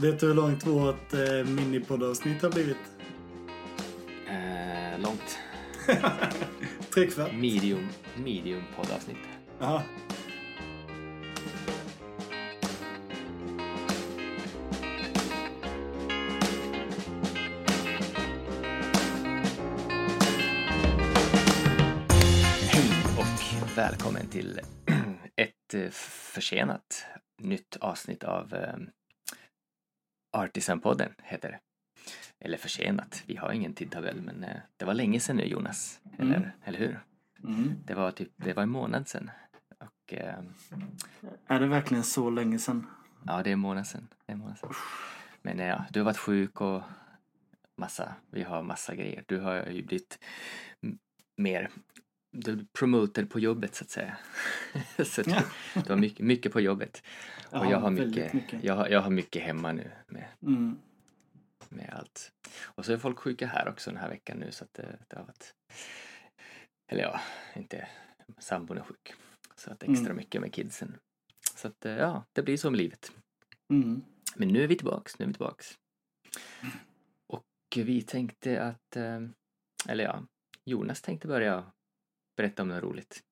Vet du hur långt vårt eh, minipoddavsnitt har blivit? Eh, långt. Trekvart? Medium, medium poddavsnitt. Jaha. Hej och välkommen till ett eh, försenat nytt avsnitt av eh, Artisan-podden heter det. Eller försenat, vi har ingen tidtabell men eh, det var länge sedan nu Jonas. Eller, Mm. eller hur? Mm. Det var typ, det var en månad sedan. Och eh, Är det verkligen så länge sedan? ja, det är en månad sedan. Det är en månad sedan. Men eh, ja, du har varit sjuk och massa, vi har massa grejer. Du har ju blivit mer du promoter på jobbet så att säga. så du, Ja. du har mycket, mycket på jobbet. Och Ja, jag har mycket, mycket. Jag, har, jag har mycket hemma nu med, Mm. med allt. Och så är folk sjuka här också den här veckan nu så att det, det har varit eller ja, inte sambon är sjuk. Så att extra Mm. mycket med kidsen. Så att eh, ja, det blir så med livet. Mm. Men nu är vi tillbaks, nu är vi tillbaks. Och vi tänkte att, eh, eller ja, Jonas tänkte börja berätta om något roligt.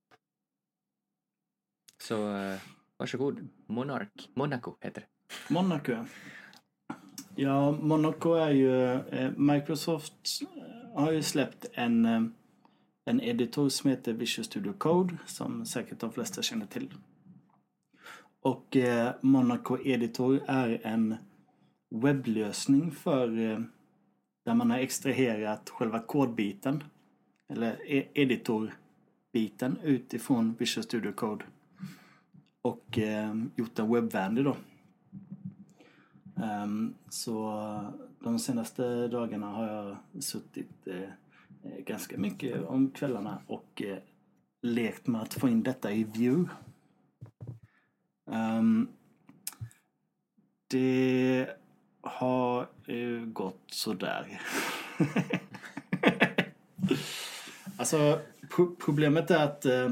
Så eh, varsågod, Monark, Monaco heter det. Monaco. Ja, Monaco är ju... Eh, Microsoft eh, har ju släppt en, eh, en editor som heter Visual Studio Code som säkert de flesta känner till. Och eh, Monaco Editor är en webblösning för eh, där man har extraherat själva kodbiten eller e- biten utifrån Visual Studio Code och eh, gjort den webbvänlig då. Um, så de senaste dagarna har jag suttit eh, ganska mycket om kvällarna och eh, lekt med att få in detta i Vue. Um, ehm, det har ju gått sådär. alltså problemet är att eh,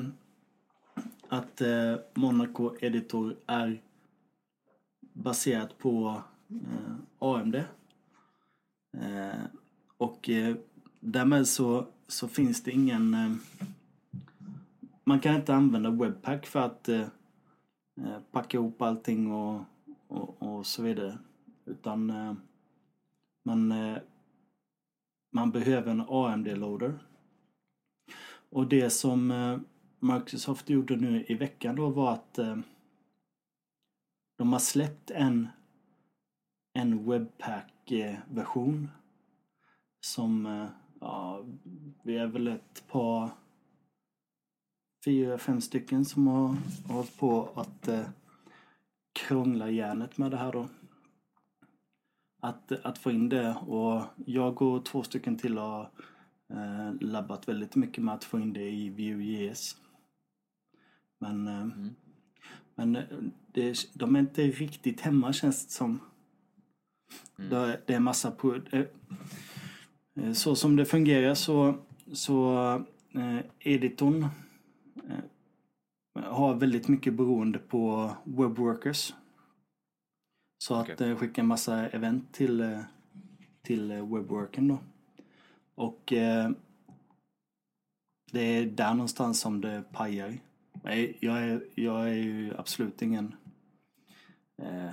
att eh, Monaco Editor är baserat på eh, AMD. Eh, och eh, därmed så, så finns det ingen... Eh, man kan inte använda Webpack för att eh, eh packa ihop allting och, och, och så vidare. Utan eh, man, eh, man behöver en AMD-loader. Och det som eh, Microsoft gjorde nu i veckan då var att eh, de har släppt en, en Webpack-version som, eh, ja, vi är väl ett par, fyra, fem stycken som har hållit på att eh, krångla järnet med det här då. Att, att få in det och jag och två stycken till har eh, labbat väldigt mycket med att få in det i Vue.js. Men, eh, Mm. men eh, det, de är inte riktigt hemma känns det som. Mm. Det, det är massa på... eh, eh, Så som det fungerar så, så eh, editorn eh, har väldigt mycket beroende på webworkers. Så att Okej. eh, skicka en massa event till, till webworken då. Och eh, det är där någonstans som det pajar. Jag är, jag är ju absolut ingen eh,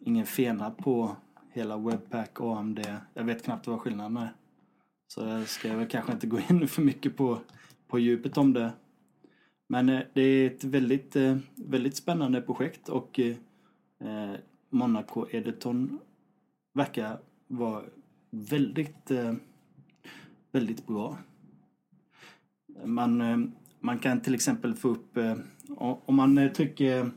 ingen fena på hela Webpack och AMD. Jag vet knappt vad skillnaden är. Så jag ska väl kanske inte gå in för mycket på, på djupet om det. Men eh, det är ett väldigt, eh, väldigt spännande projekt och eh, Monaco Editon verkar vara väldigt, eh, väldigt bra. Man, eh, man kan till exempel få upp, eh, om man eh, trycker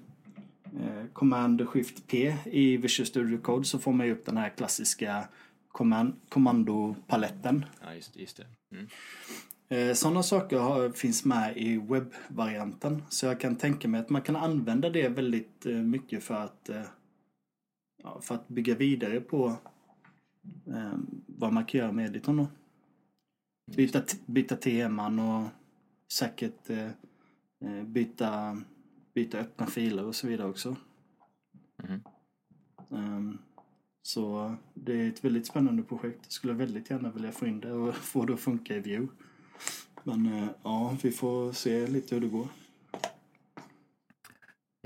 Command Shift P i Visual Studio Code så får man ju upp den här klassiska command, kommandopaletten. Ja, just, just det. Mm. Sådana saker har, finns med i webbvarianten. Så jag kan tänka mig att man kan använda det väldigt mycket för att, för att bygga vidare på vad man kan göra med editorn. Då. Byta, byta teman och säkert eh, eh, byta, byta öppna filer och så vidare också. Mhm. Ehm, Så det är ett väldigt spännande projekt. Jag skulle väldigt gärna vilja få in det och få det att funka i Vue. Men eh, ja, vi får se lite hur det går.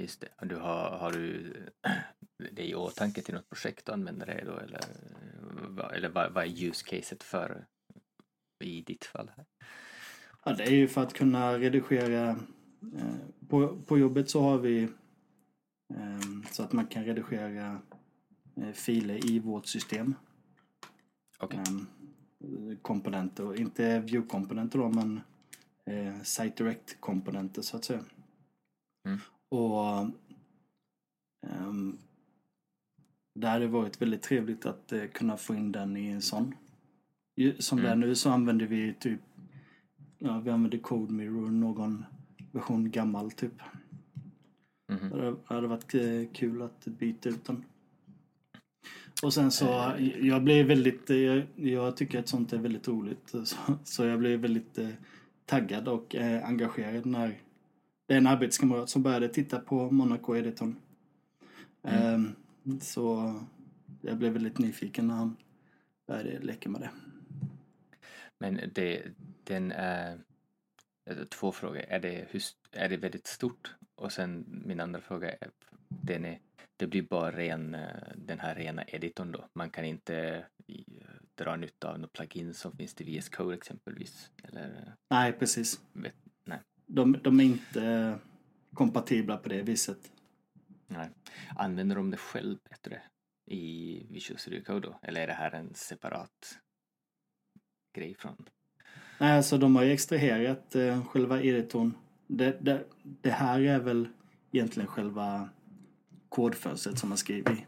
Just det. Du har, har du det i åtanke till något projekt du använder det då eller, vad- eller vad, vad är use caset för i ditt fall? Här? Ja, det är ju för att kunna redigera. Eh, på, på jobbet så har vi eh, så att man kan redigera eh, filer i vårt system. Okej. Eh, komponenter, inte view-komponenter då men eh, site direct-komponenter så att säga. Mm. Och ehm, det hade varit väldigt trevligt att kunna få in den i en sån. Som det är Mm. nu så använder vi typ Ja, vi använder Code Mirror, någon version gammal typ. Mhm. Det hade varit eh, kul att byta ut den. Och sen så, Eh. jag blir väldigt, eh, jag, jag tycker att sånt är väldigt roligt. Så, så jag blir väldigt eh, taggad och eh, engagerad när det är en arbetskamrat som började titta på Monaco Editorn. Mm. Ehm, så jag blev väldigt nyfiken när han började leka med det. Men det, den är eh, två frågor. Är det, är det väldigt stort? Och sen min andra fråga är, den är det blir bara ren, eh, den här rena editorn då. Man kan inte eh, dra nytta av några plugin som finns till VS Code exempelvis. Eller, Nej, precis. vet, nej, De, de är inte kompatibla på det viset. nej. Använder de det själv bättre i Visual Studio Code då? Eller är det här en separat grej från? Nej, alltså de har ju extraherat eh, själva editorn. Det, det, det här är väl egentligen själva kodfönstret som man skriver i.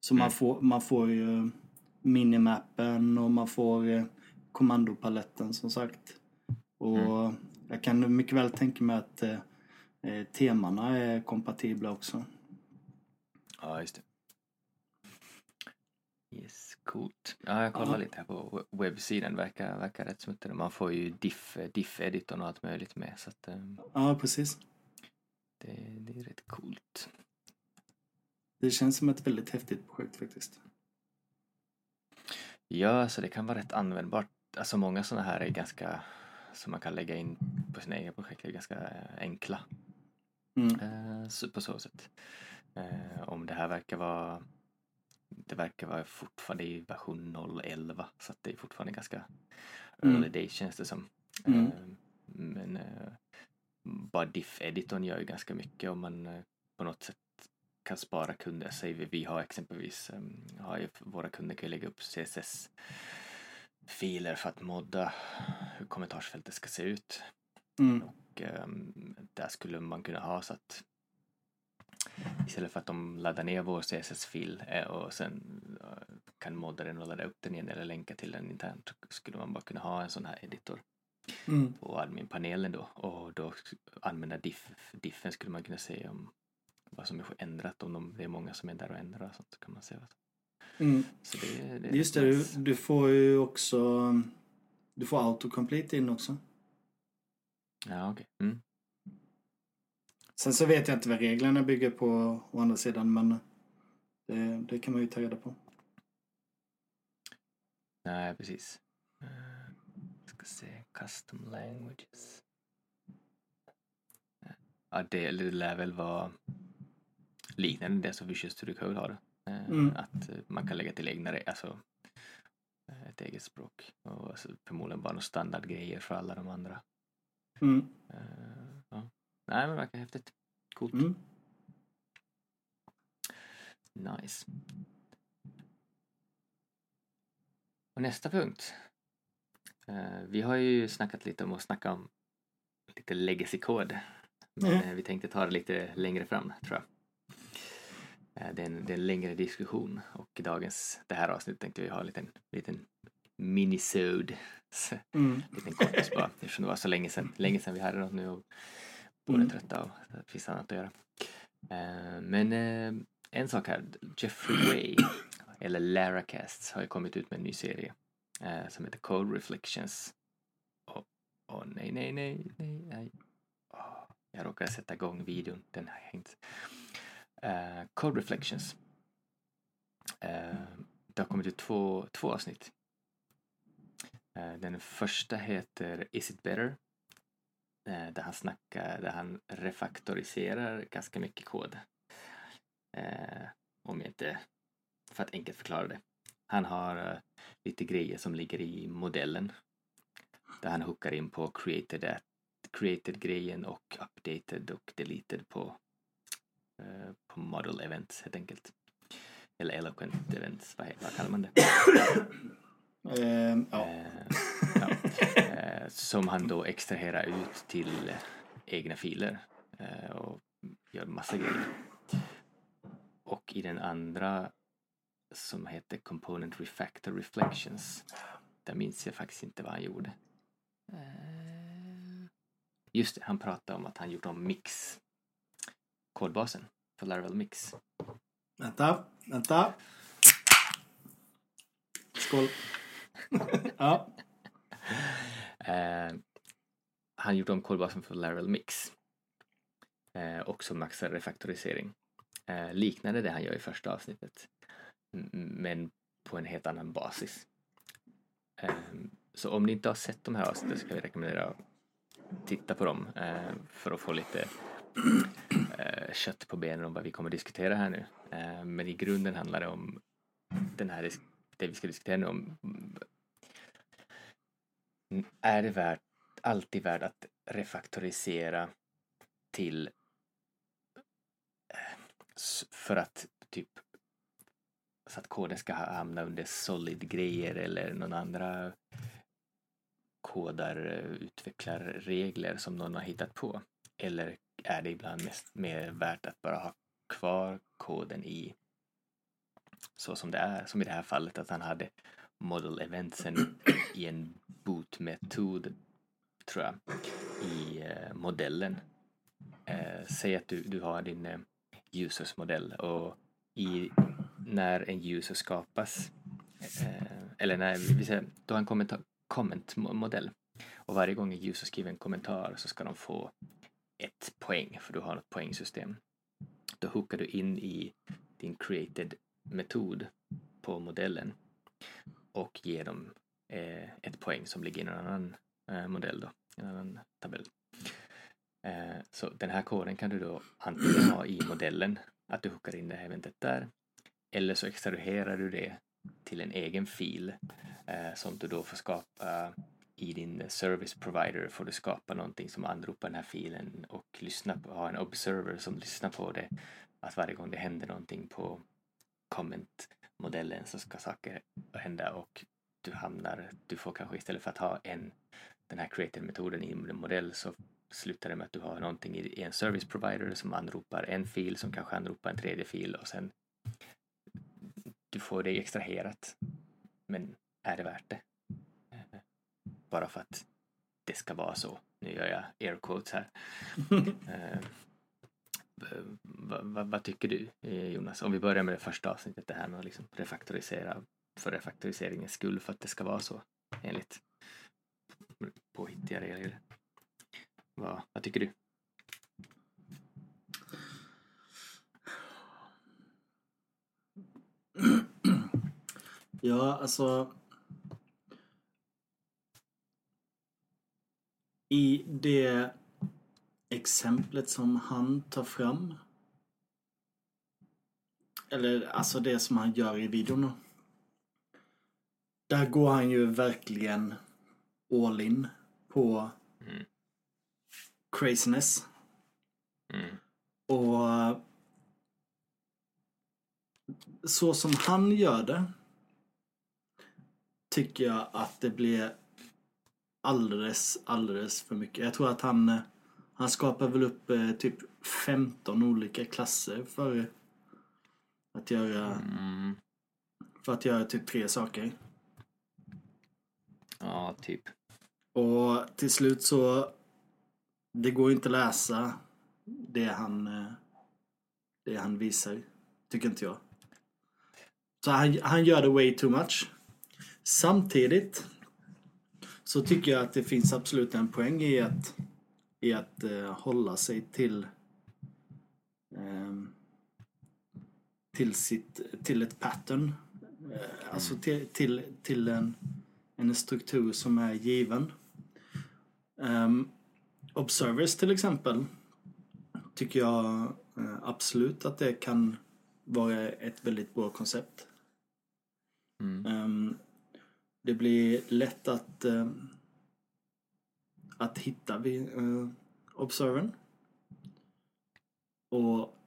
Så man, Mm. får, man får ju minimappen och man får eh, kommandopaletten som sagt. Och Mm. jag kan mycket väl tänka mig att eh, eh, temana är kompatibla också. Ja, just det. Yes, coolt. Ja, jag kollar Ja. lite här på we- webbsidan. Verkar, verkar rätt smuttrig. Man får ju diff, diff-editorn och allt möjligt med. Så att, ehm, Ja, precis. det, det är rätt coolt. Det känns som ett väldigt häftigt projekt faktiskt. Ja, så det kan vara rätt användbart. Alltså många sådana här är ganska, som man kan lägga in på sina egna projekt, är ganska eh, enkla. Mm. Eh, på så sätt. Eh, om det här verkar vara det verkar vara fortfarande i version 0.11 så att det är fortfarande ganska Mm. early days känns det som. Mm. Eh, men eh, bara diff-editorn gör ju ganska mycket om man eh, på något sätt kan spara kunder. Säg vi, vi har exempelvis, um, har ju, våra kunder kan ju lägga upp CSS-filer för att modda hur kommentarsfältet ska se ut. Mm. Och ehm, där skulle man kunna ha så att istället för att de laddar ner vår CSS-fil eh, och sen eh, kan modda den och ladda upp den igen eller länka till den internt skulle man bara kunna ha en sån här editor Mm. på admin-panelen då och då använda diff, diffen skulle man kunna se om vad som är ändrat om de, det är många som är där och ändrar och sånt så kan man se. Mm. Så det, det Just det, du, nice. du får ju också Du får autocomplete in också. Ja, okej. Mm. Sen så vet jag inte vad reglerna bygger på å andra sidan men det, det kan man ju ta reda på. Nej, precis. Uh, ska se, custom languages. Ja, det, det lär väl vara liknande det som Visual Studio Code har. Eh, Mm. Att eh, man kan lägga till egna, alltså ett eget språk. Och alltså, förmodligen bara några standardgrejer för alla de andra. Mm. Ja. Nej, men det verkar häftigt. Coolt. Mm. Nice. Och nästa punkt. Eh, vi har ju snackat lite om att snacka om lite legacy-kod. Men Mm. eh, vi tänkte ta det lite längre fram, tror jag. Eh, det, är en, det är en längre diskussion och i dagens, det här avsnittet tänkte vi ha en liten, liten minisode. Mm. liten kortis bara, eftersom det var så länge sedan, länge sedan vi hade något nu och Mm. trötta och det finns annat att göra. Eh, men eh, en sak här, Jeffrey Way, eller Laracasts, har ju kommit ut med en ny serie eh, som heter Code Reflections. Åh åh, nej, nej, nej, nej, nej. Åh, jag råkade sätta igång videon, den har hängt. Eh, Code Reflections. Eh, det har kommit ut två, två avsnitt. Eh, den första heter Is it better? Eh, där han snackar, där han refaktoriserar ganska mycket kod. Eh, om jag inte, för att enkelt förklara det. Han har eh, lite grejer som ligger i modellen. Där han hookar in på created, created-grejen och updated och deleted på, eh, på model events helt enkelt. Eller eloquent events, vad, vad kallar man det? Ehm, ja. Eh. Eh, som han då extraherar ut till egna filer eh, och gör massa grejer. Och i den andra som heter Component Refactor Reflections där minns jag faktiskt inte vad han gjorde. Eh. Just det, han pratade om att han gjort om Mix kodbasen för Laravel Mix. Vänta, vänta. Skål. ja. Eh, han gjorde om kolbasen för Laryl Mix. Eh, också maxade refaktorisering. Eh, liknande det han gör i första avsnittet. Men på en helt annan basis. Eh, så om ni inte har sett de här avsnitten så kan vi rekommendera att titta på dem eh, för att få lite eh, kött på benen om vad vi kommer att diskutera här nu. Eh, men i grunden handlar det om den här, det vi ska diskutera nu om är det värt, alltid värt att refaktorisera till eh, för att typ så att koden ska hamna under solid-grejer eller någon andra kodar, eh, utvecklar regler som någon har hittat på? Eller är det ibland mest mer värt att bara ha kvar koden i så som det är, som i det här fallet att han hade model eventsen i en bootmetod, tror jag, i eh, modellen. Eh, säg att du, du har din eh, users-modell och i, när en user skapas, eh, eller när vi säger, du har en kommentar- comment-modell och varje gång en user skriver en kommentar så ska de få ett poäng, för du har ett poängsystem. Då hookar du in i din created-metod på modellen och ge dem eh, ett poäng som ligger i en annan eh, modell då, en annan tabell. Eh, så den här koden kan du då antingen ha i modellen, att du hookar in det här eventet där, eller så extraherar du det till en egen fil eh, som du då får skapa i din service provider får du skapa någonting som anropar den här filen och lyssna på, ha en observer som lyssnar på det. Att varje gång det händer någonting på comment comment-modellen så ska saker hända och du hamnar, du får kanske istället för att ha en, den här creator-metoden i en modell så slutar det med att du har någonting i en service provider som anropar en fil som kanske anropar en tredje fil och sen du får det extraherat. Men är det värt det? Eh, Bara för att det ska vara så. Nu gör jag air quotes här. Vad, vad, tycker du eh, Jonas? Om vi börjar med det första avsnittet, det här med att liksom refaktorisera för refaktoriseringens skull för att det ska vara så enligt påhittiga regler. Vad, vad tycker du? Ja, alltså. I det exemplet som han tar fram. Eller alltså det som han gör i videon. Där går han ju verkligen all in på Mm. craziness. Mm. Och så som han gör det tycker jag att det blir alldeles, alldeles för mycket. Jag tror att han, eh, han skapar väl upp eh, typ 15 olika klasser för att göra, Mm. för att göra typ tre saker. Ja, typ. Och till slut så det går inte att läsa det han, eh, det han visar. Tycker inte jag. Så han, han gör det way too much. Samtidigt så tycker jag att det finns absolut en poäng i att, i att eh, hålla sig till ehm, till, sitt, till ett pattern. Eh, Alltså till, till, till en, en struktur som är given. Ehm, observers till exempel tycker jag eh, absolut att det kan vara ett väldigt bra koncept. Mm. Ehm, det blir lätt att, eh, att hitta vid uh, observern. Och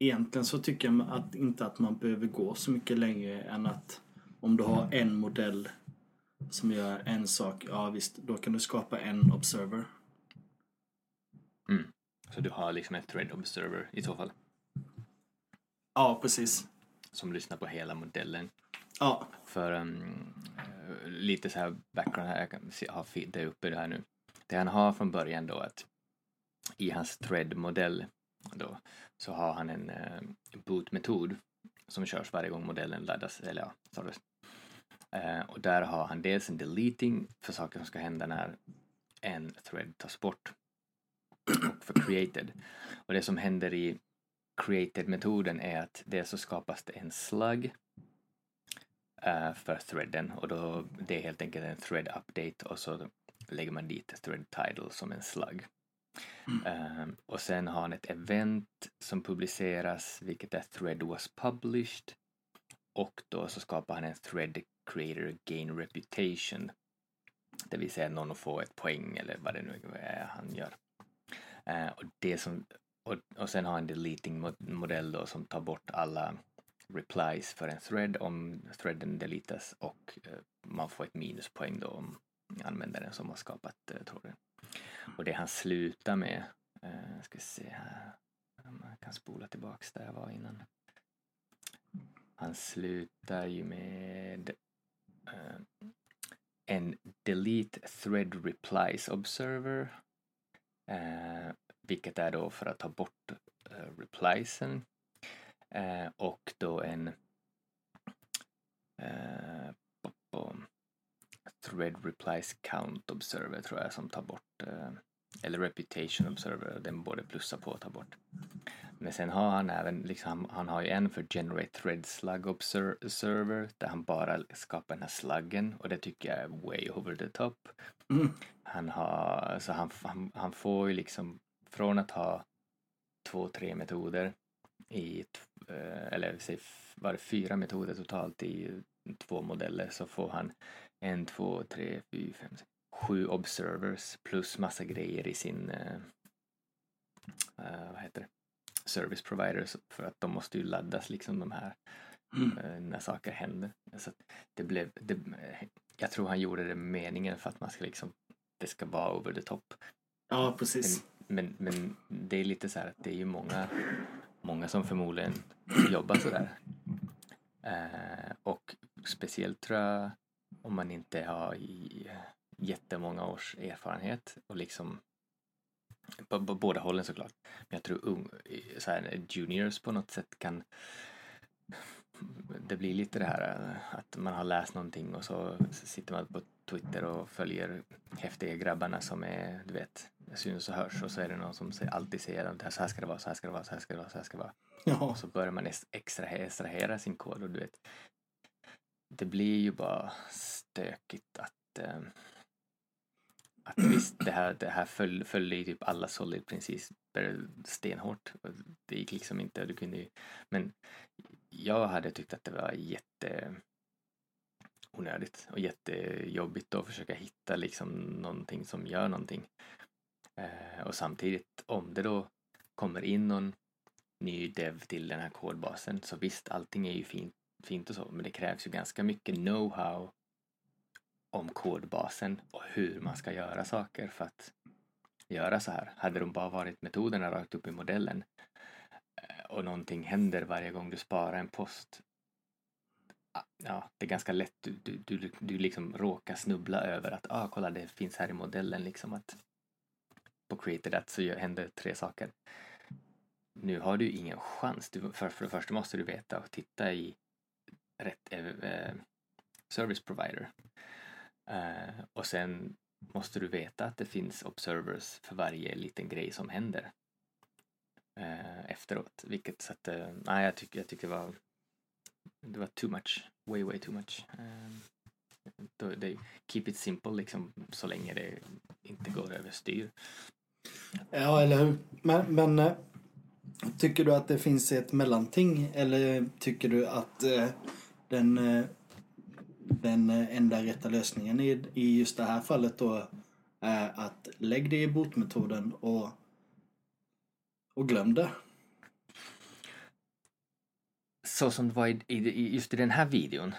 egentligen så tycker jag att, inte att man behöver gå så mycket längre än att om du har en modell som gör en sak, ja visst, då kan du skapa en observer. Mm. Så du har liksom en thread observer i så fall Ja, precis. som lyssnar på hela modellen. Ja, För um, lite så här background här, jag kan se, ha det uppe det här nu. Det han har från början då att i hans thread-modell då så har han en eh, boot-metod som körs varje gång modellen laddas, eller ja, sorry. Eh, och där har han dels en deleting för saker som ska hända när en thread tas bort och för created. Och det som händer i created-metoden är att dels så skapas det en slug eh, för threaden och då det är helt enkelt en thread update och så lägger man dit thread title som en slug. Eh, och sen har han ett event som publiceras vilket är thread was published och då så skapar han en thread creator gain reputation det vill säga någon får ett poäng eller vad det nu är han gör. Uh, och, det som, och, och sen har han en deleting-modell då som tar bort alla replies för en thread om threaden deletas och uh, man får ett minuspoäng då om användaren som har skapat uh, tråden. Och det han slutar med, eh, ska se här, om jag kan spola tillbaks där jag var innan. Han slutar ju med eh, en delete thread replies observer eh, vilket är då för att ta bort eh, repliesen. Eh, och då en eh, thread replies count observer tror jag som tar bort eh, eller reputation observer, den både plussar på och tar bort. Men sen har han även, liksom, han har ju en för generate thread slug observer där han bara skapar den här sluggen och det tycker jag är way over the top. Mm. Han har, så han, han, han får ju liksom från att ha två, tre metoder i, eh, eller säg, var fyra metoder totalt i två modeller så får han en, två, tre, fyra, fem, sex, sju observers plus massa grejer i sin, eh, vad heter det, service providers för att de måste ju laddas liksom de här Mm. eh, när saker händer. Så att det blev, det, jag tror han gjorde det meningen för att man ska liksom, det ska vara over the top. ja precis. Men, men det är lite så här att det är ju många, många som förmodligen jobbar sådär. Eh, och speciellt tror jag om man inte har i jättemånga års erfarenhet och liksom på, på båda hållen såklart. Men jag tror un, så här, juniors på något sätt kan det blir lite det här eh, att man har läst någonting och så sitter man på Twitter och följer häftiga grabbarna som är, du vet, syns och hörs och så är det någon som alltid säger att det så här ska det vara, så här ska det vara, så här ska det vara, så här ska det vara. Ja, Och så börjar man ex- extra extrahera sin kod och du vet, det blir ju bara stökigt att eh, att visst, det här, det här föll, följde ju typ alla solid-principer stenhårt. Och Det gick liksom inte, du kunde ju, men jag hade tyckt att det var jätte onödigt och jättejobbigt att försöka hitta liksom någonting som gör någonting. Eh, och samtidigt om det då kommer in någon ny dev till den här kodbasen så visst, allting är ju fint, fint och så, men det krävs ju ganska mycket know-how om kodbasen och hur man ska göra saker för att göra så här. Hade de bara varit metoderna rakt upp i modellen eh, och någonting händer varje gång du sparar en post. Ah, ja, det är ganska lätt. Du, du, du, du liksom råkar snubbla över att ah, kolla det finns här i modellen liksom att på created that så händer tre saker. Nu har du ingen chans. Du, för, för det första måste du veta och titta i rätt eh, eh, service provider. Eh, och sen måste du veta att det finns observers för varje liten grej som händer eh, efteråt. Vilket så att, eh, nej jag tycker, jag tyck det var det var too much way, way too much. Eh, då, det, keep it simple liksom så länge det inte går överstyr. Ja, eller hur. Men, men tycker du att det finns ett mellanting eller tycker du att eh, den, eh, den eh, enda rätta lösningen i, i just det här fallet då är att lägg det i botmetoden och, och glöm det? Så som det var i, i, just i den här videon,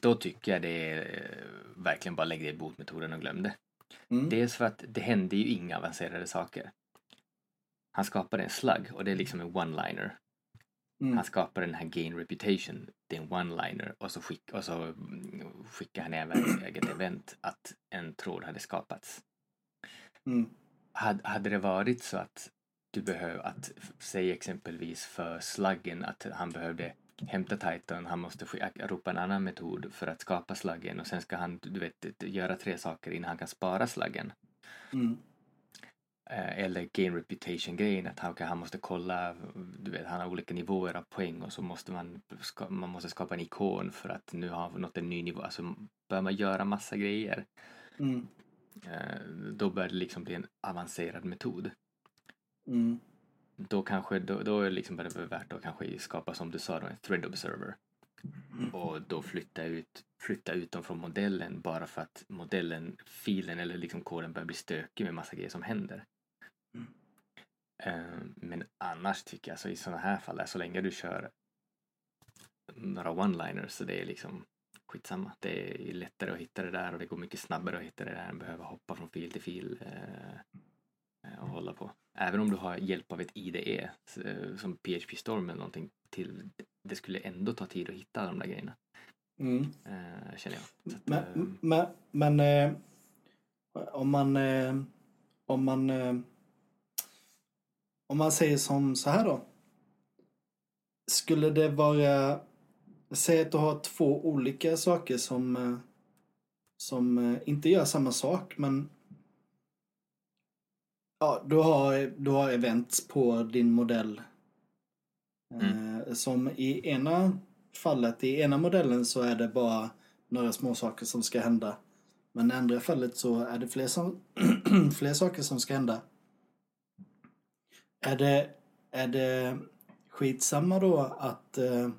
då tycker jag det är eh, verkligen bara lägg det i botmetoden och glöm det. Mm. Dels för att det hände ju inga avancerade saker. Han skapade en slug och det är liksom en one-liner. Mm. Han skapade den här gain reputation, det är en one-liner och så, skick, och så mm, skickade han även eget event att en tråd hade skapats. Mm. Hade, hade det varit så att du behöver, att säg exempelvis för sluggen att han behövde hämta titan, han måste ropa en annan metod för att skapa sluggen och sen ska han, du vet, göra tre saker innan han kan spara sluggen. Mm. Eh, eller gain reputation-grejen, att han, okay, han måste kolla, du vet, han har olika nivåer av poäng och så måste man, ska, man måste skapa en ikon för att nu har han nått en ny nivå. Alltså börjar man göra massa grejer, Mm. eh, då börjar det liksom bli en avancerad metod. Mm. Då kanske, då, då är det liksom bara värt att kanske skapa som du sa då, en thread observer. Och då flytta ut, flytta ut dem från modellen bara för att modellen, filen eller liksom koden börjar bli stökig med massa grejer som händer. Mm. Eh, men annars tycker jag, så i sådana här fall, så länge du kör några one-liners så det är liksom skitsamma. Det är lättare att hitta det där och det går mycket snabbare att hitta det där än behöva hoppa från fil till fil eh, eh, och hålla på. Även om du har hjälp av ett IDE eh, som PHP Storm eller någonting till, det skulle ändå ta tid att hitta de där grejerna. Mm. Känner jag. Att, Men, eh, men, men om man om man om man säger som så här då. Skulle det vara Säg att du har två olika saker som eh, som eh, inte gör samma sak men Ja, du har, du har events på din modell. Eh, som i ena fallet, i ena modellen så är det bara några små saker som ska hända. Men i andra fallet så är det fler, som, fler saker som ska hända. Är det, är det skitsamma då att eh,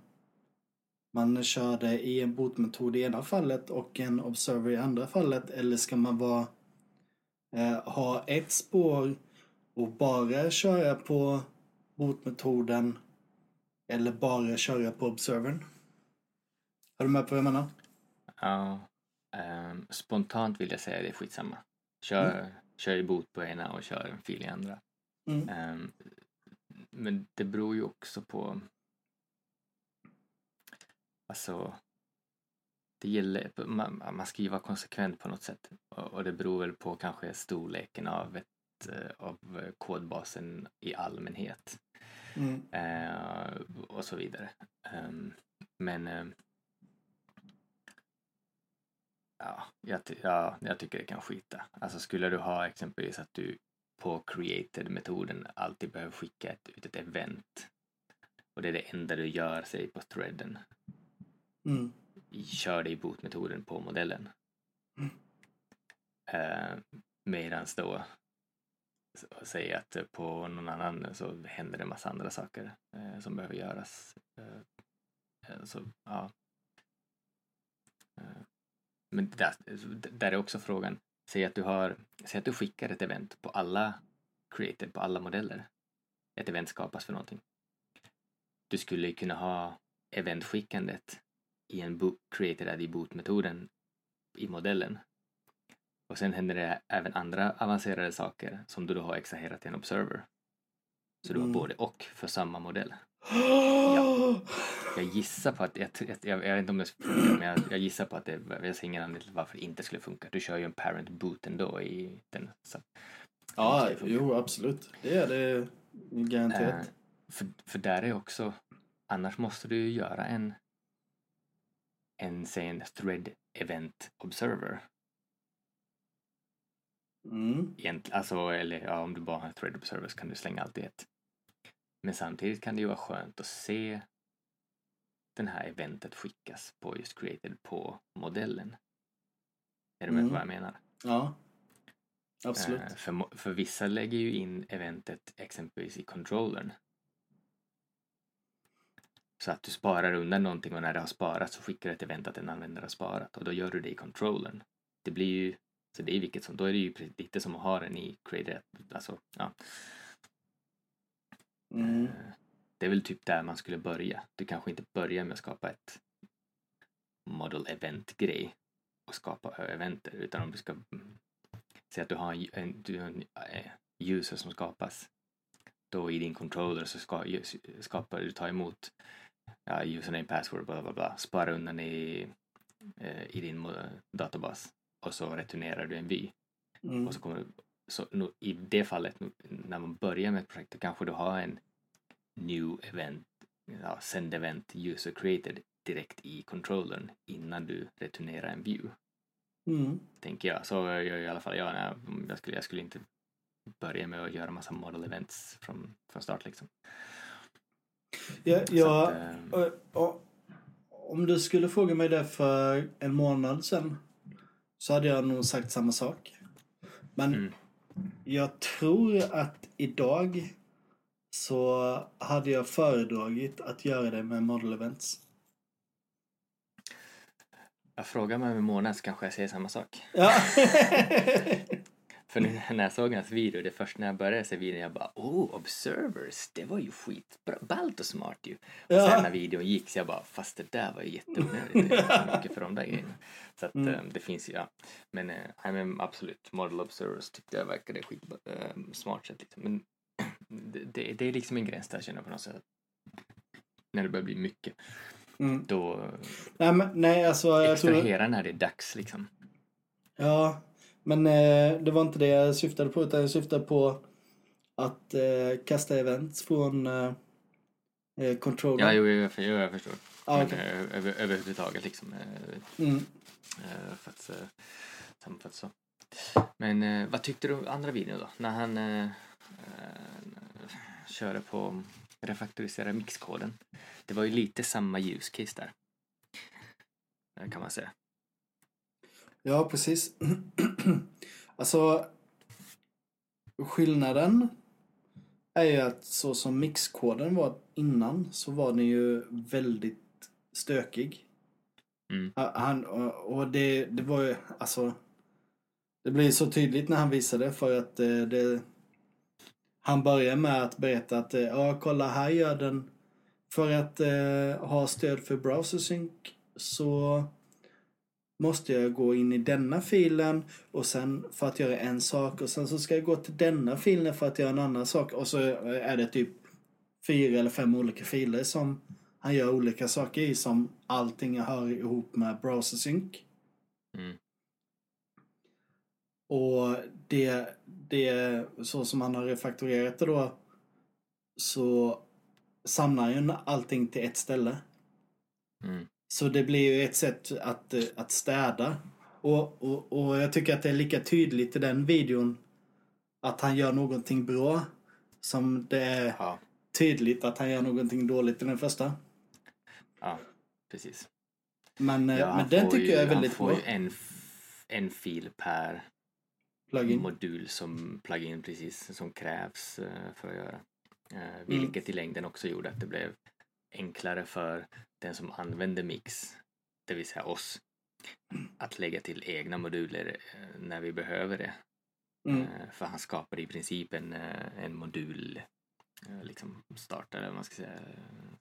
man kör det i en botmetod i ena fallet och en observer i andra fallet? Eller ska man vara, eh, ha ett spår och bara köra på botmetoden eller bara köra på observern? Har du med på vad jag menar? Ja, ehm, spontant vill jag säga det är skitsamma. Kör, kör i bot på ena och kör en fil i andra. Mm. Ehm, men det beror ju också på... Alltså... Det gäller, man, man ska ju vara konsekvent på något sätt. Och, och det beror väl på kanske storleken av, ett, eh, av kodbasen i allmänhet. Mm. Eh, och så vidare. Ehm, men eh, ja, jag, ja, jag tycker det kan skita. Alltså skulle du ha exempelvis att du på created-metoden alltid behöver skicka ett, ut ett event och det är det enda du gör, säg på threaden, Mm. kör det i bootmetoden på modellen. Mm. Eh, medans då säg att på någon annan så händer det en massa andra saker eh, som behöver göras. Eh, eh, så, ja. Eh, men där, där är också frågan, säg att du har, säg att du skickar ett event på alla created, på alla modeller. Ett event skapas för någonting. Du skulle kunna ha eventskickandet i en bo- created ad i boot-metoden i modellen. Och sen händer det även andra avancerade saker som du då har extraherat i en observer. Så du har Mm. både och för samma modell. Jag gissar på att, jag, jag, jag, vet inte om det funkar, men jag, jag gissar på att det, jag ser ingen anledning till varför det inte skulle funka. Du kör ju en parent boot ändå i den. Så, Ja, jo absolut. Det är det garanterat. Eh, för, för där är också, annars måste du ju göra en, en, säg en thread event observer. Mm. Egent, alltså, eller ja, om du bara har en thread observer så kan du slänga allt i ett. Men samtidigt kan det ju vara skönt att se den här eventet skickas på just created på modellen. Är du med Mm. på vad jag menar? Ja. Absolut. Eh, för, för vissa lägger ju in eventet exempelvis i controllern. Så att du sparar undan någonting och när det har sparat så skickar du ett event att en användare har sparat och då gör du det i controllern. Det blir ju, så det är vilket som, då är det ju lite som att ha den i created, alltså ja. Mm. Eh, Det är väl typ där man skulle börja. Du kanske inte börjar med att skapa ett model event-grej och skapa eventer utan om du ska mm, säga att du har en, en, du har en eh, user som skapas då i din controller så ska, skapar du, tar emot ja, username, password, bla bla bla, sparar undan i, eh, i din databas och så returnerar du en vy. Mm. Och så kommer så nu, i det fallet, nu, när man börjar med ett projekt, då kanske du har en new event, ja, send event user created direkt i controllern innan du returnerar en view, Mm. tänker jag. Så gör jag i alla fall jag. när jag, skulle, jag skulle inte börja med att göra massa model events från, från start liksom. Ja, ja, att, eh, och, och, om du skulle fråga mig det för en månad sedan så hade jag nog sagt samma sak. Men Mm. Jag tror att idag så hade jag föredragit att göra det med model events. jag frågar mig om en månad så kanske jag säger samma sak. Ja. För nu, när jag såg hans video, det första när jag började se videon, jag bara oh, observers, det var ju skitbra, ballt och smart ju. Och Ja. sen när videon gick så jag bara, fast det där var ju jätteonödigt, det är mycket för de där grejerna. Så att Mm. eh, det finns ju, ja. Men, eh, nej, men absolut, model observers tyckte jag verkade skit eh, smart sätt liksom. Men det, det, är liksom en gräns där känner jag på något sätt. När det börjar bli mycket, Mm. då Nej, men, nej, alltså jag tror... när det är dags liksom. Ja, men eh, det var inte det jag syftade på utan jag syftade på att eh, kasta events från eh, eh, controller. Ja, jo, jag, jag, jag förstår. Ah, Men okej. eh, över, överhuvudtaget liksom. eh, Mm. För att så. Men vad tyckte du om andra videon då? När han körde på refaktorisera mixkoden. Det var ju lite samma use case där. Kan man säga. Ja, precis. alltså, skillnaden är ju att så som mixkoden var innan så var den ju väldigt stökig. Mm. Ha- Han, och och det, det var ju, alltså, det blir så tydligt när han visade för att eh, det, han börjar med att berätta att, eh, ja kolla här gör den, för att eh, ha stöd för browser sync så måste jag gå in i denna filen och sen för att göra en sak och sen så ska jag gå till denna filen för att göra en annan sak och så är det typ fyra eller fem olika filer som han gör olika saker i som allting hör ihop med browser sync. Mm. Och det, det så som han har refaktorerat det då så samlar ju allting till ett ställe. Mm. Så det blir ju ett sätt att, eh, att städa. Och, och, och jag tycker att det är lika tydligt i den videon att han gör någonting bra som det är Ja, tydligt att han gör någonting dåligt i den första. ja, precis. Men, eh, Ja, han men den får tycker ju, jag är han väldigt får bra. ju en, en fil per Plugin. modul som plugin precis som krävs eh, för att göra. Mm. Vilket i längden också gjorde att det blev enklare för den som använder Mix, det vill säga oss, att lägga till egna moduler eh, när vi behöver det. Mm. Eh, För han skapade i princip en, eh, en modul, liksom startare, eller man ska säga,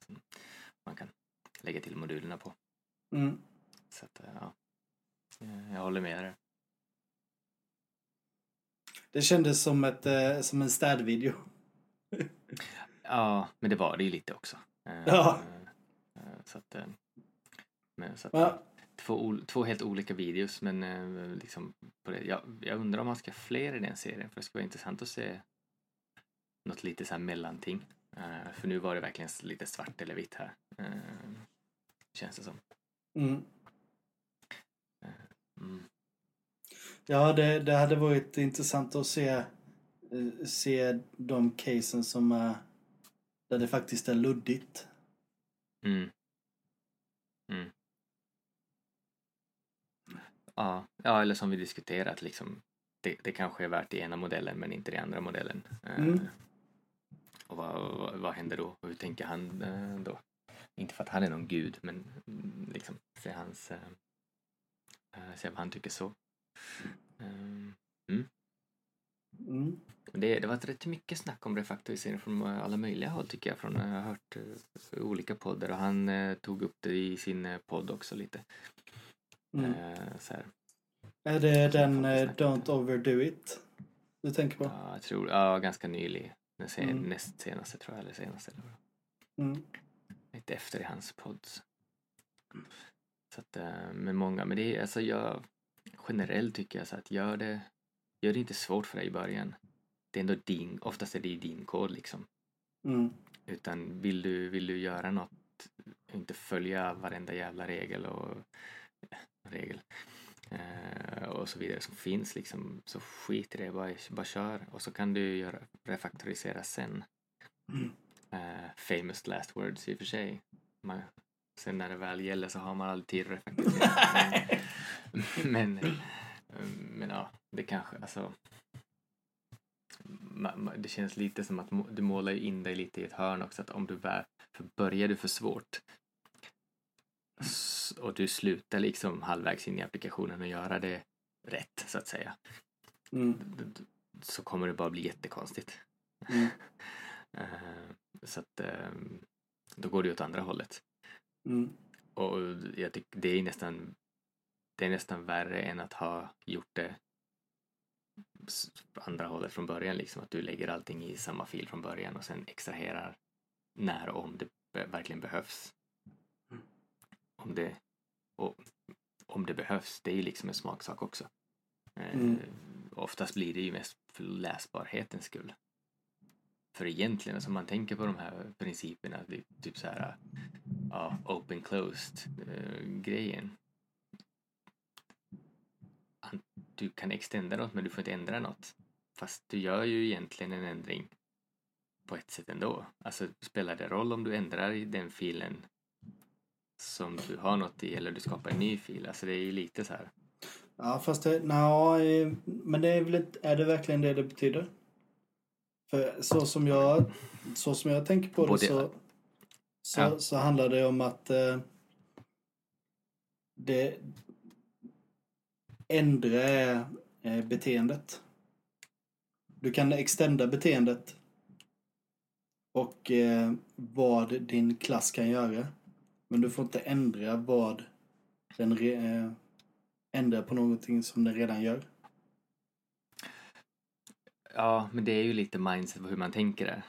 som man kan lägga till modulerna på. Mm. Så att, ja, jag håller med där. Det kändes som, ett, som en städvideo. Ja, men det var det ju lite också. Ja. Eh, Så att, eh, men, så att, Ja. två, två helt olika videos men eh, liksom på det. Jag, jag undrar om man ska ha fler i den serien för det skulle vara intressant att se något lite så här mellanting. Eh, För nu var det verkligen lite svart eller vitt här. eh, Känns det som. Mm. Mm. Ja, det, det hade varit intressant att se, eh, se de casen som är där det faktiskt är luddigt. Mm. Mm. Ja, ja, eller som vi diskuterat, liksom, det, det kanske är värt i ena modellen men inte i andra modellen. Eh, Mm. Och vad, vad, vad händer då? Hur tänker han eh, då? Inte för att han är någon gud, men mm, liksom se hans... eh, se vad han tycker så. Eh, Mm. Men Det, det varit rätt mycket snack om refaktorisering från alla möjliga håll tycker jag. Från, jag har hört eh, olika poddar och han eh, tog upp det i sin eh, podd också lite. Mm. Eh, så här. Är det den eh. Don't Overdo It du tänker på? Ja, jag tror, ja, ganska nylig. Den sen, Mm. Näst senaste tror jag, eller senaste. Mm. lite efter i hans podd. Så att, eh, med många, men det är alltså jag generellt tycker jag så att gör det, gör det inte svårt för dig i början. Det är ändå din, oftast är det ju din kod liksom. Mm. Utan vill du, vill du göra något, inte följa varenda jävla regel och regel eh, och så vidare som finns liksom, så skit i det, bara, bara kör och så kan du göra, refaktorisera sen. Mm. Eh, famous last words i och för sig. Man, sen när det väl gäller så har man alltid tid att refaktorisera. men, men, eh, men ja, det kanske, alltså det känns lite som att du målar in dig lite i ett hörn också att om du väl, för börjar du för svårt och du slutar liksom halvvägs in i applikationen och göra det rätt så att säga Mm. så kommer det bara bli jättekonstigt. Mm. Eh, så att ehm, då går det åt andra hållet. Mm. Och jag tycker det är nästan det är nästan värre än att ha gjort det andra hållet från början liksom att du lägger allting i samma fil från början och sen extraherar när och om det verkligen behövs. Mm. Om det och om det behövs, det är ju liksom en smaksak också. Eh, Mm. Oftast blir det ju mest för läsbarhetens skull. För egentligen, alltså man tänker på de här principerna, typ så här ja, open closed eh, grejen. Du kan extenda något men du får inte ändra något. Fast du gör ju egentligen en ändring på ett sätt ändå. Alltså spelar det roll om du ändrar i den filen som du har något i eller du skapar en ny fil? Alltså det är ju lite så här. Ja, fast det, nja, eh, men det är väl inte, är det verkligen det det betyder? För så som jag, så som jag tänker på det Både- så, så, Ja. så handlar det om att eh, det ändra eh, beteendet. Du kan extenda beteendet och eh, vad din klass kan göra. Men du får inte ändra vad den re, eh, ändrar på någonting som den redan gör. Ja, men det är ju lite mindset på hur man tänker där.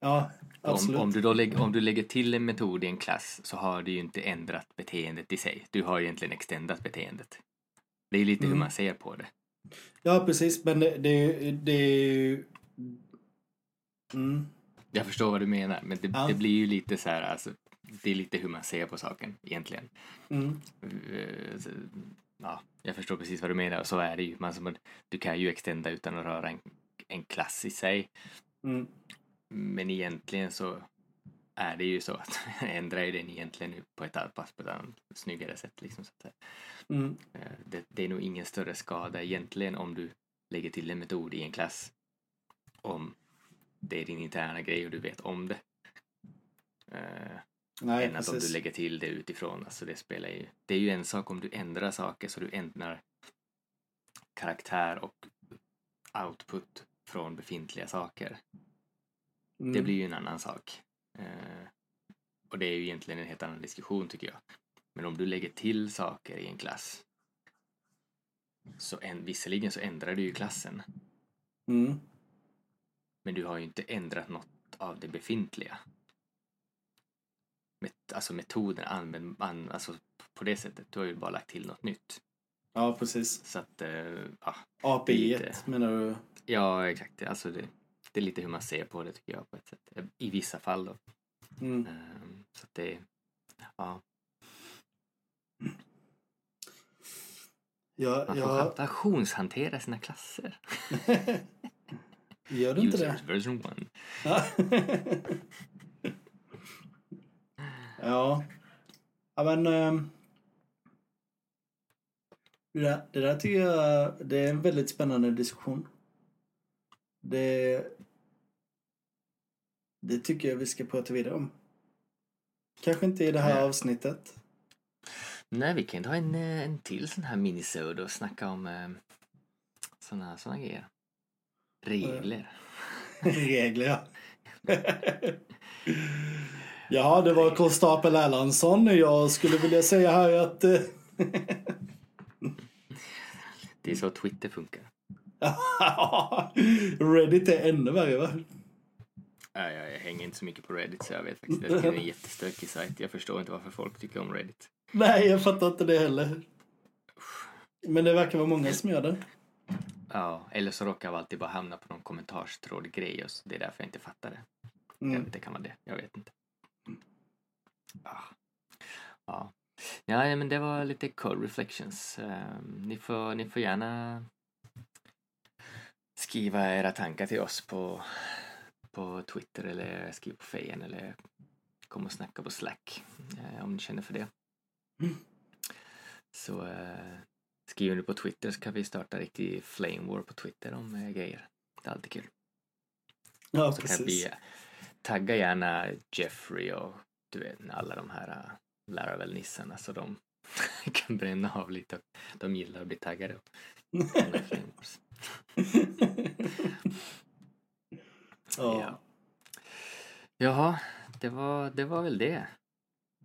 Ja, Om, absolut. om, du då lägger, om du lägger till en metod i en klass så har du ju inte ändrat beteendet i sig. Du har egentligen extendat beteendet. Det är lite hur Mm. man ser på det. Ja, precis. Men det, det, det är ju... Mm. Jag förstår vad du menar, men det, Ja. det blir ju lite så här, alltså, det är lite hur man ser på saken egentligen. Mm. Eh, Ja, jag förstår precis vad du menar och så är det ju. Man, du kan ju extenda utan att röra en, en klass i sig. Mm. Men egentligen så är det ju så att ändra ju den egentligen på ett, på ett annat, snyggare sätt. Liksom, så att. Mm. Eh, det, det är nog ingen större skada egentligen om du lägger till en metod i en klass. Om det är din interna grej och du vet om det. Eh, Nej, än att om du lägger till det utifrån. Alltså det spelar ju... Det är ju en sak om du ändrar saker så du ändrar karaktär och output från befintliga saker. Mm. Det blir ju en annan sak. Eh, och det är ju egentligen en helt annan diskussion tycker jag. Men om du lägger till saker i en klass så en, visserligen så ändrar du ju klassen Mm. men du har ju inte ändrat något av det befintliga. Met, alltså metoden använd, an, alltså på det sättet. Du har ju bara lagt till något nytt. Ja, precis. Så att, eh, ja, API menar du? ja exakt. Alltså det, det är lite hur man ser på det tycker jag på ett sätt. I vissa fall då. Mm. Ehm, Så att det, ja. Ja, Man får ja. versionshantera sina klasser. Gör du inte det? version one. Ja. ja. Ja men... ehm, Det där, det där tycker jag det är en väldigt spännande diskussion. Det... Det tycker jag vi ska prata vidare om. Kanske inte i det här avsnittet. Nej, vi kan ha en, eh, en till sån här minisod och snacka om eh, såna, såna grejer. Regler. Regler, ja. ja, det var konstapel Erlandsson. Jag skulle vilja säga här att... eh, Det är så Twitter funkar. Reddit är ännu värre, va? Ja, jag, jag hänger inte så mycket på Reddit så jag vet faktiskt. Det är en jättestökig sajt. Jag förstår inte varför folk tycker om Reddit. Nej, jag fattar inte det heller. Men det verkar vara många som gör det. Ja, eller så råkar jag alltid bara hamna på någon kommentarstråd-grej och så det är därför jag inte fattar det. Mm. det kan vara det. Jag vet inte. Ah. Ja. ja, men det var lite cold reflections. Ehm, ni, får, ni får gärna skriva era tankar till oss på, på Twitter eller skriv på Fejen eller kom och snacka på Slack eh, om ni känner för det. Så eh, skriver ni på Twitter så kan vi starta riktig flame war på Twitter om eh, grejer. Det är alltid kul. Ja, Så kan vi precis. tagga gärna Jeffrey och du vet alla de här äh, Laravel-nissarna så de kan bränna av lite de gillar att bli taggade. ja. Ja. Jaha, det var, det var väl det.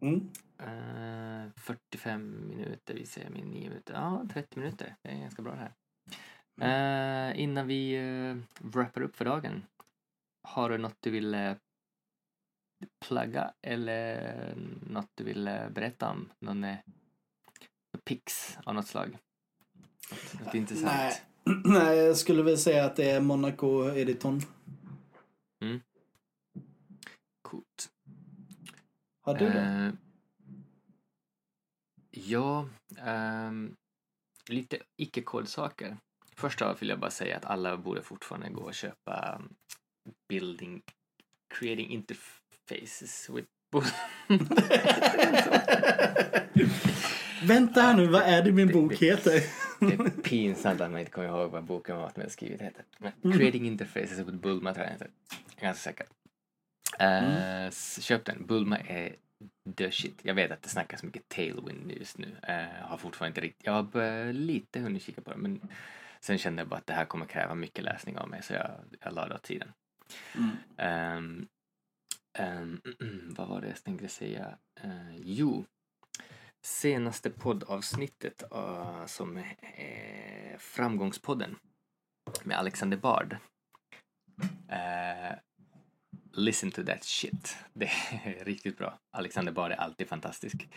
Mm. Eh, 45 minuter, vi säger min 9 minuter. Ja, 30 minuter. Det är ganska bra det här. Eh, innan vi uh, wrappar upp för dagen. Har du något du vill uh, plugga eller något du vill eh, berätta om? Någon uh, pix av något slag? Något, något intressant? Nej. Nej, jag skulle väl säga att det är Monaco Editon. Coolt. Har du det? Eh, ja, ehm, lite icke-kodsaker. Först av allt vill jag bara säga att alla borde fortfarande gå och köpa um, Building, Creating Interfaces with Vänta här nu, vad är det min bok heter? Det är pinsamt att man inte kommer ihåg vad boken var som jag skrivit heter. Men Creating Interfaces with Bulma tror jag heter. Ganska säker. Eh, s- Köp den. Bulma är shit. Jag vet att det snackas mycket Tailwind just nu. Uh, har fortfarande inte riktigt, jag har lite hunnit kika på det men sen kände jag bara att det här kommer kräva mycket läsning av mig så jag, jag la det åt sidan. Mm. Ehm, ehm, vad var det jag tänkte säga? Eh, jo, senaste poddavsnittet eh, som är Framgångspodden med Alexander Bard. Eh, listen to that shit. Det är riktigt bra. Alexander Bard är alltid fantastisk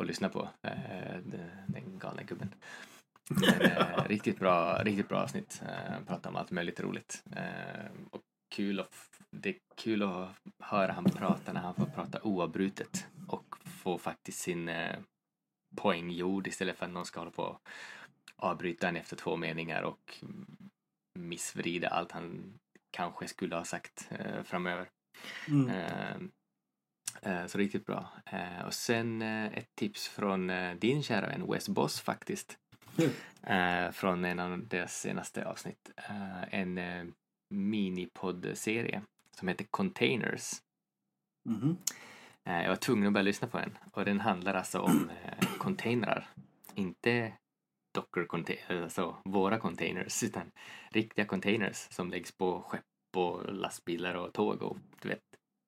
att lyssna på. Eh, den, galna gubben. Men, eh, riktigt bra, riktigt bra avsnitt. Eh, pratar om allt möjligt roligt. Och kul att, det är kul att höra han prata när han får prata oavbrutet och få faktiskt sin poäng gjord istället för att någon ska hålla på och avbryta en efter två meningar och missvrida allt han kanske skulle ha sagt eh, framöver. Mm. Eh, eh, så riktigt bra. Eh, och sen eh, ett tips från din kära vän Wes Boss faktiskt. Mm. Från en av deras senaste avsnitt. En eh, minipodd-serie som heter Containers. Eh, jag var tvungen att börja lyssna på den och den handlar alltså om containrar. Inte docker containers, alltså våra containers, utan riktiga containers som läggs på skepp och lastbilar och tåg och du vet,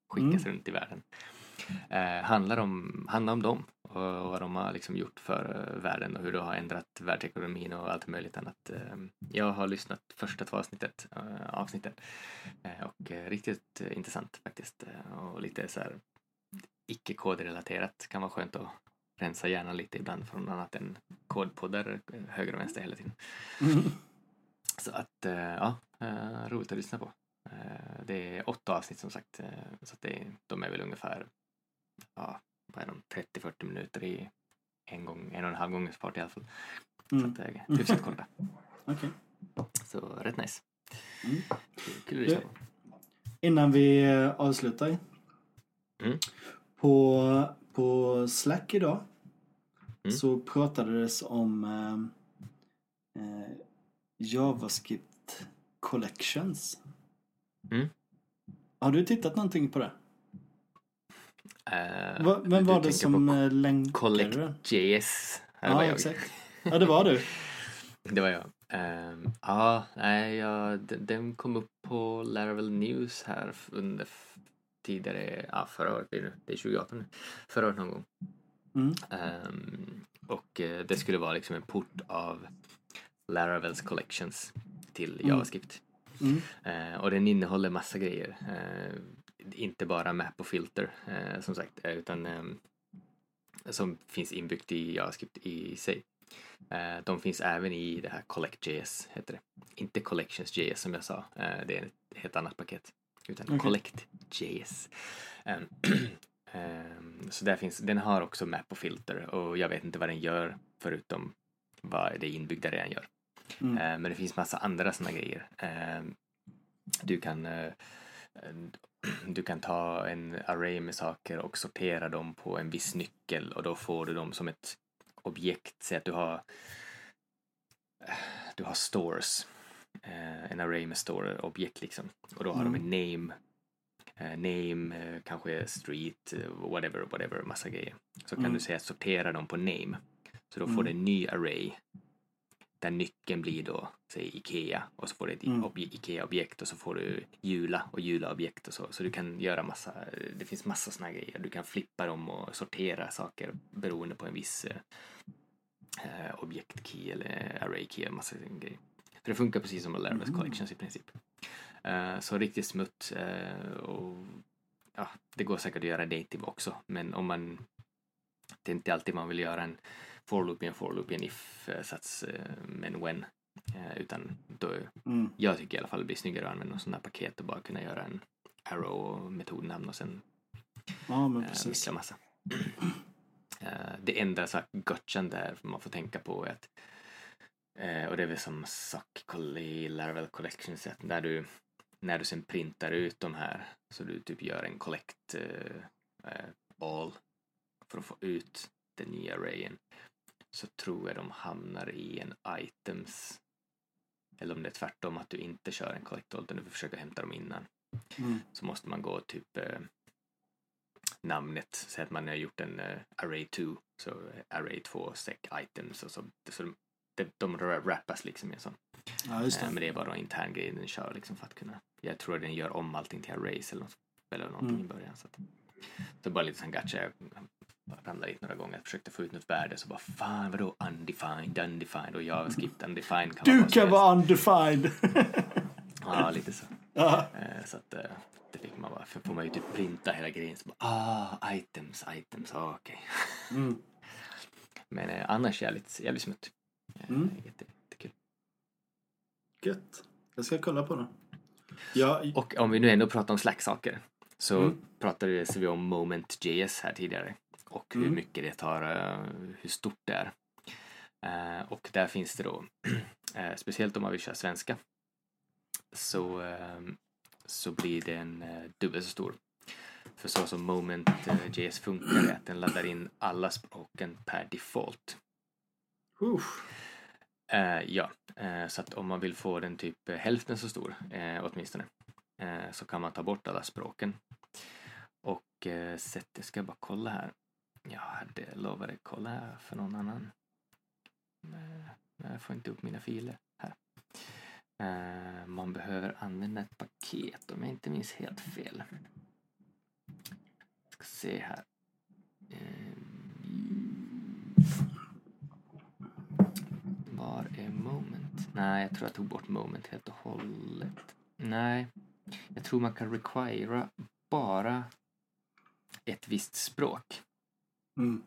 skickas runt i världen. Eh, handlar, om, handlar om dem och vad de har liksom gjort för eh, världen och hur det har ändrat världsekonomin och allt möjligt annat. Eh, jag har lyssnat första två avsnittet, eh, avsnitten eh, och eh, riktigt eh, intressant faktiskt eh, och lite så här icke-kodrelaterat kan vara skönt att rensa hjärnan lite ibland från annat än kodpoddar höger och vänster hela tiden. Mm. Så att, eh, ja, eh, roligt att lyssna på. Eh, Det är åtta avsnitt som sagt, så att det, de är väl ungefär, ja, vad är de, 30-40 minuter i en gång, en och en halv gångs fart i alla fall. Så Mm. att det är hyfsat korta. Okej. Så rätt nice. Mm. Kul- att lyssna på. Innan vi avslutar. Mm. På på Slack idag Mm. så pratades om eh, eh, JavaScript Collections. Mm. Har du tittat någonting på det? Eh, Va, vem var det som eh, länkade? Collect.js. Ja, jag. exakt. Ja, det var du. Det var jag. Ja, nej, ja, den, den kom upp på Laravel News här under tidigare, ja förra året blir det det är 2018 nu, förra året någon gång. Mm. Ehm, och eh, det skulle vara liksom en port av Laravels collections till Mm. JavaScript. Mm. Eh, och den innehåller massa grejer. Eh, inte bara map och filter eh, som sagt, utan ehm, som finns inbyggt i JavaScript i sig. De finns även i det här Collect.js, heter det. Inte Collections.js som jag sa, det är ett helt annat paket. Utan Okej. Collect.js. Ehm, ehm, så där finns, den har också map och filter och jag vet inte vad den gör förutom vad det inbyggda redan gör. Mm. Eh, Men det finns massa andra sådana grejer. Du kan, eh, du kan ta en array med saker och sortera dem på en viss nyckel och då får du dem som ett objekt. Säg att du har du har stores, eh, en array med store-objekt liksom. Och då har de en name, eh, name, eh, kanske street, eh, whatever, whatever, massa grejer. Så kan Mm. du säga sortera dem på name. Så då får Mm. du en ny array där nyckeln blir då, säg Ikea och så får du ett Mm. obje- Ikea-objekt och så får du Jula och Jula-objekt och så. Så du kan göra massa, det finns massa här grejer. Du kan flippa dem och sortera saker beroende på en viss eh, eh, objekt-key eller array-key massa grejer. För det funkar precis som Laravel's Mm. Collections i princip. Eh, så riktigt smutt eh, och ja, det går säkert att göra native också, men om man det är inte alltid man vill göra en for loop i en for loop i en if-sats eh, med en when. Utan då, Mm. jag tycker i alla fall det blir snyggare att använda sådana här paket och bara kunna göra en arrow och metodnamn och sen Ja, men precis. mixa massa. Eh, det enda så här där man får tänka på är att eh, och det är väl som sak i Laravel Collections att när du när du sen printar ut de här så du typ gör en collect eh, eh, all för att få ut den nya arrayen så tror jag de hamnar i en items eller om det är tvärtom att du inte kör en collect all utan du försöker hämta dem innan Mm. så måste man gå typ eh, namnet, säg att man har gjort en eh, array 2, så array 2 sec items och så, så de, de, de rappas liksom i en sån. Ja, just Eh, men det. det är bara en intern grej den kör liksom för att kunna, jag tror den gör om allting till arrays eller något, eller någonting Mm. i början. Så att, det bara lite sån gacha, jag ramlade dit några gånger, jag försökte få ut något värde så bara fan vadå undefined, undefined och JavaScript undefined kan Du som kan vara undefined! Ja, lite så. ja. Eh, Så att eh, det fick man bara, för får man ju typ printa hela grejen så bara, ah, items, items, ah, okej. Mm. Men eh, annars jävligt, jävligt smutt. Mm. Jätte, jättekul. Gött. Jag ska kolla på den. Ja, Och om vi nu ändå pratar om Slack-saker så Mm. pratade vi om Moment.js här tidigare och hur Mm. mycket det tar, eh, hur stort det är. Eh, och där finns det då, eh, speciellt om man vill köra svenska, så, eh, så blir den dubbelt så stor. För så som Moment.js funkar är att den laddar in alla språken per default usch. Eh, ja, eh, så att om man vill få den typ eh, hälften så stor, eh, åtminstone, eh, så kan man ta bort alla språken. Och eh, sätt, jag ska bara kolla här. Jag hade lovat att kolla här för någon annan. Men jag får inte upp mina filer här. Eh, man behöver använda ett paket om jag inte minns helt fel. Ska se här. Ehm, Eh, var är moment? Nej, jag tror jag tog bort moment helt och hållet. Nej, jag tror man kan requira bara ett visst språk. Mm.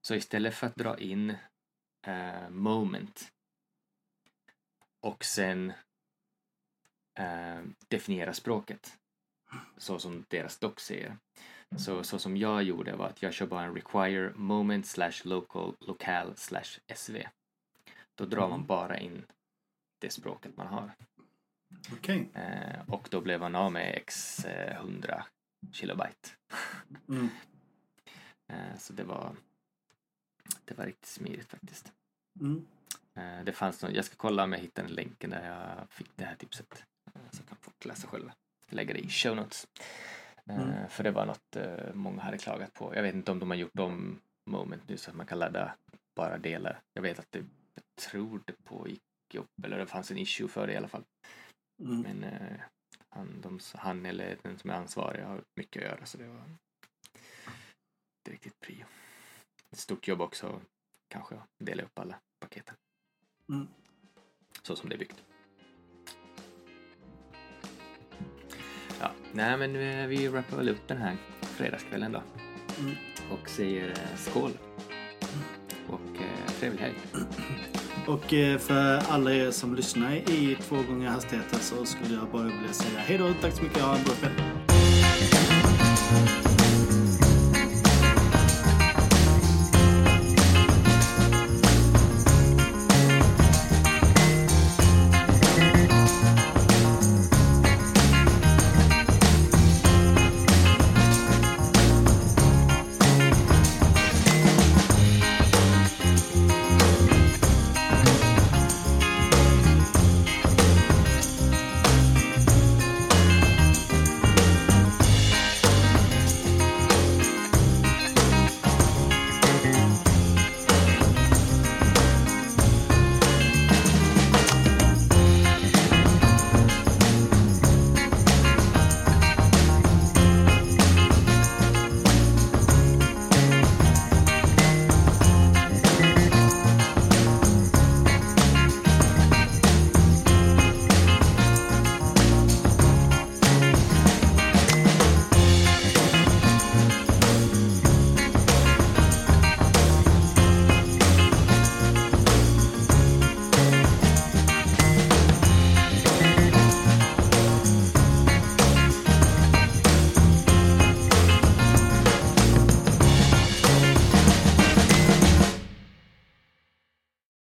Så istället för att dra in eh, moment och sen eh, definiera språket så som deras dock säger. Så, så som jag gjorde var att jag kör bara en require moment slash local lokal slash sv. Då drar man Mm. bara in det språket man har. Okej. Eh, och då blev man av med x eh, 100 kilobyte. Mm. Eh, så det var, det var riktigt smidigt faktiskt. Mm. Eh, det fanns någon, jag ska kolla om jag hittar en länken där jag fick det här tipset. eh, Så kan folk läsa själva. Lägger det i show notes. Eh, Mm. För det var något många hade klagat på. Jag vet inte om de har gjort om Moment nu så att man kan ladda bara delar. Jag vet att det, tror det pågick upp, eller det fanns en issue för det i alla fall. Mm. Men eh, han, de, han eller den som är ansvarig har mycket att göra så det var inte riktigt prio. Ett stort jobb också kanske att dela upp alla paketen. Mm. Så som det är byggt. Ja, nej men eh, vi wrappar väl upp den här fredagskvällen då. Mm. Och säger eh, skål. Och eh, trevlig helg. Och eh, för alla er som lyssnar i två gånger hastigheten så skulle jag bara vilja säga hej då, tack så mycket, ha en bra kväll.